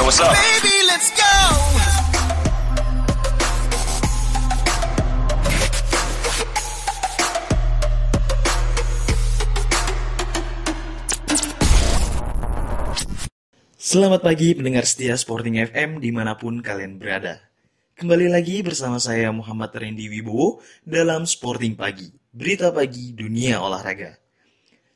Yo, what's up? Baby, let's go. Selamat pagi pendengar setia Sporting FM di mana pun kalian berada. Kembali lagi bersama saya Muhammad Randy Wibowo dalam Sporting Pagi, berita pagi dunia olahraga.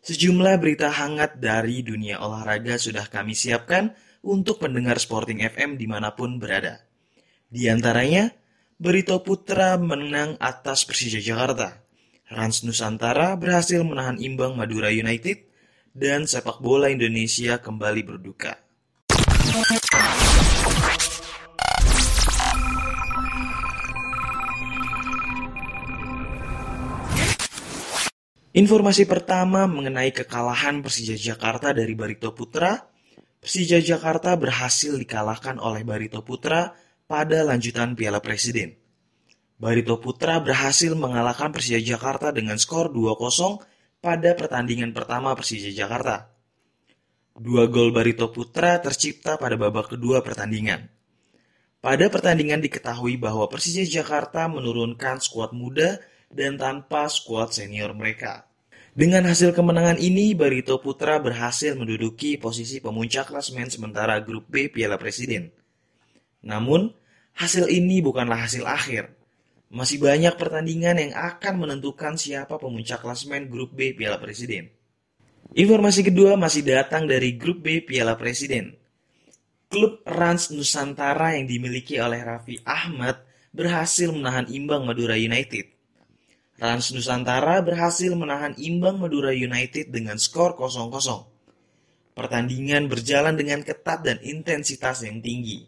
Sejumlah berita hangat dari dunia olahraga sudah kami siapkan untuk pendengar Sporting FM di mana pun berada. Di antaranya, Berito Putra menang atas Persija Jakarta. Rans Nusantara berhasil menahan imbang Madura United dan sepak bola Indonesia kembali berduka. Informasi pertama mengenai kekalahan Persija Jakarta dari Barito Putra. Persija Jakarta berhasil dikalahkan oleh Barito Putra pada lanjutan Piala Presiden. Barito Putra berhasil mengalahkan Persija Jakarta dengan skor 2-0 pada pertandingan pertama Persija Jakarta. Dua gol Barito Putra tercipta pada babak kedua pertandingan. Pada pertandingan diketahui bahwa Persija Jakarta menurunkan skuad muda dan tanpa skuad senior mereka. Dengan hasil kemenangan ini, Barito Putra berhasil menduduki posisi pemuncak klasemen sementara grup B Piala Presiden. Namun, hasil ini bukanlah hasil akhir. Masih banyak pertandingan yang akan menentukan siapa pemuncak klasemen grup B Piala Presiden. Informasi kedua masih datang dari grup B Piala Presiden. Klub Rans Nusantara yang dimiliki oleh Raffi Ahmad berhasil menahan imbang Madura United. Rans Nusantara berhasil menahan imbang Madura United dengan skor 0-0. Pertandingan berjalan dengan ketat dan intensitas yang tinggi.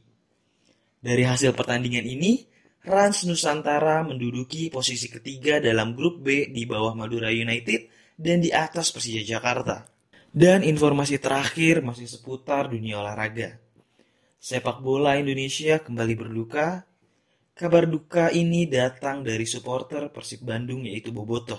Dari hasil pertandingan ini, Rans Nusantara menduduki posisi ketiga dalam grup B di bawah Madura United dan di atas Persija Jakarta. Dan informasi terakhir masih seputar dunia olahraga. Sepak bola Indonesia kembali berduka Kabar duka ini datang dari supporter Persib Bandung yaitu Bobotoh.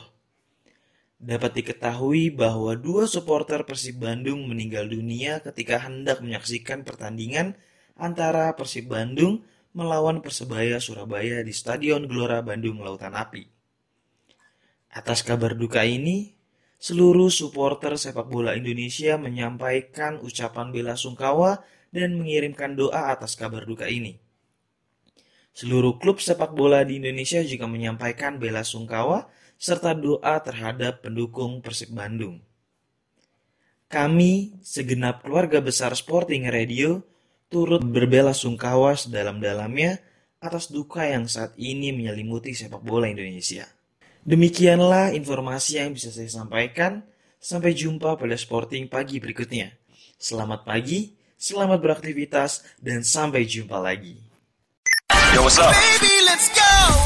Dapat diketahui bahwa dua supporter Persib Bandung meninggal dunia ketika hendak menyaksikan pertandingan antara Persib Bandung melawan Persebaya Surabaya di Stadion Gelora Bandung Lautan Api. Atas kabar duka ini, seluruh supporter sepak bola Indonesia menyampaikan ucapan bela sungkawa dan mengirimkan doa atas kabar duka ini. Seluruh klub sepak bola di Indonesia juga menyampaikan bela sungkawa serta doa terhadap pendukung Persib Bandung. Kami, segenap keluarga besar Sporting Radio, turut berbela sungkawa sedalam-dalamnya atas duka yang saat ini menyelimuti sepak bola Indonesia. Demikianlah informasi yang bisa saya sampaikan. Sampai jumpa pada Sporting pagi berikutnya. Selamat pagi, selamat beraktivitas, dan sampai jumpa lagi. What's up? Baby, let's go.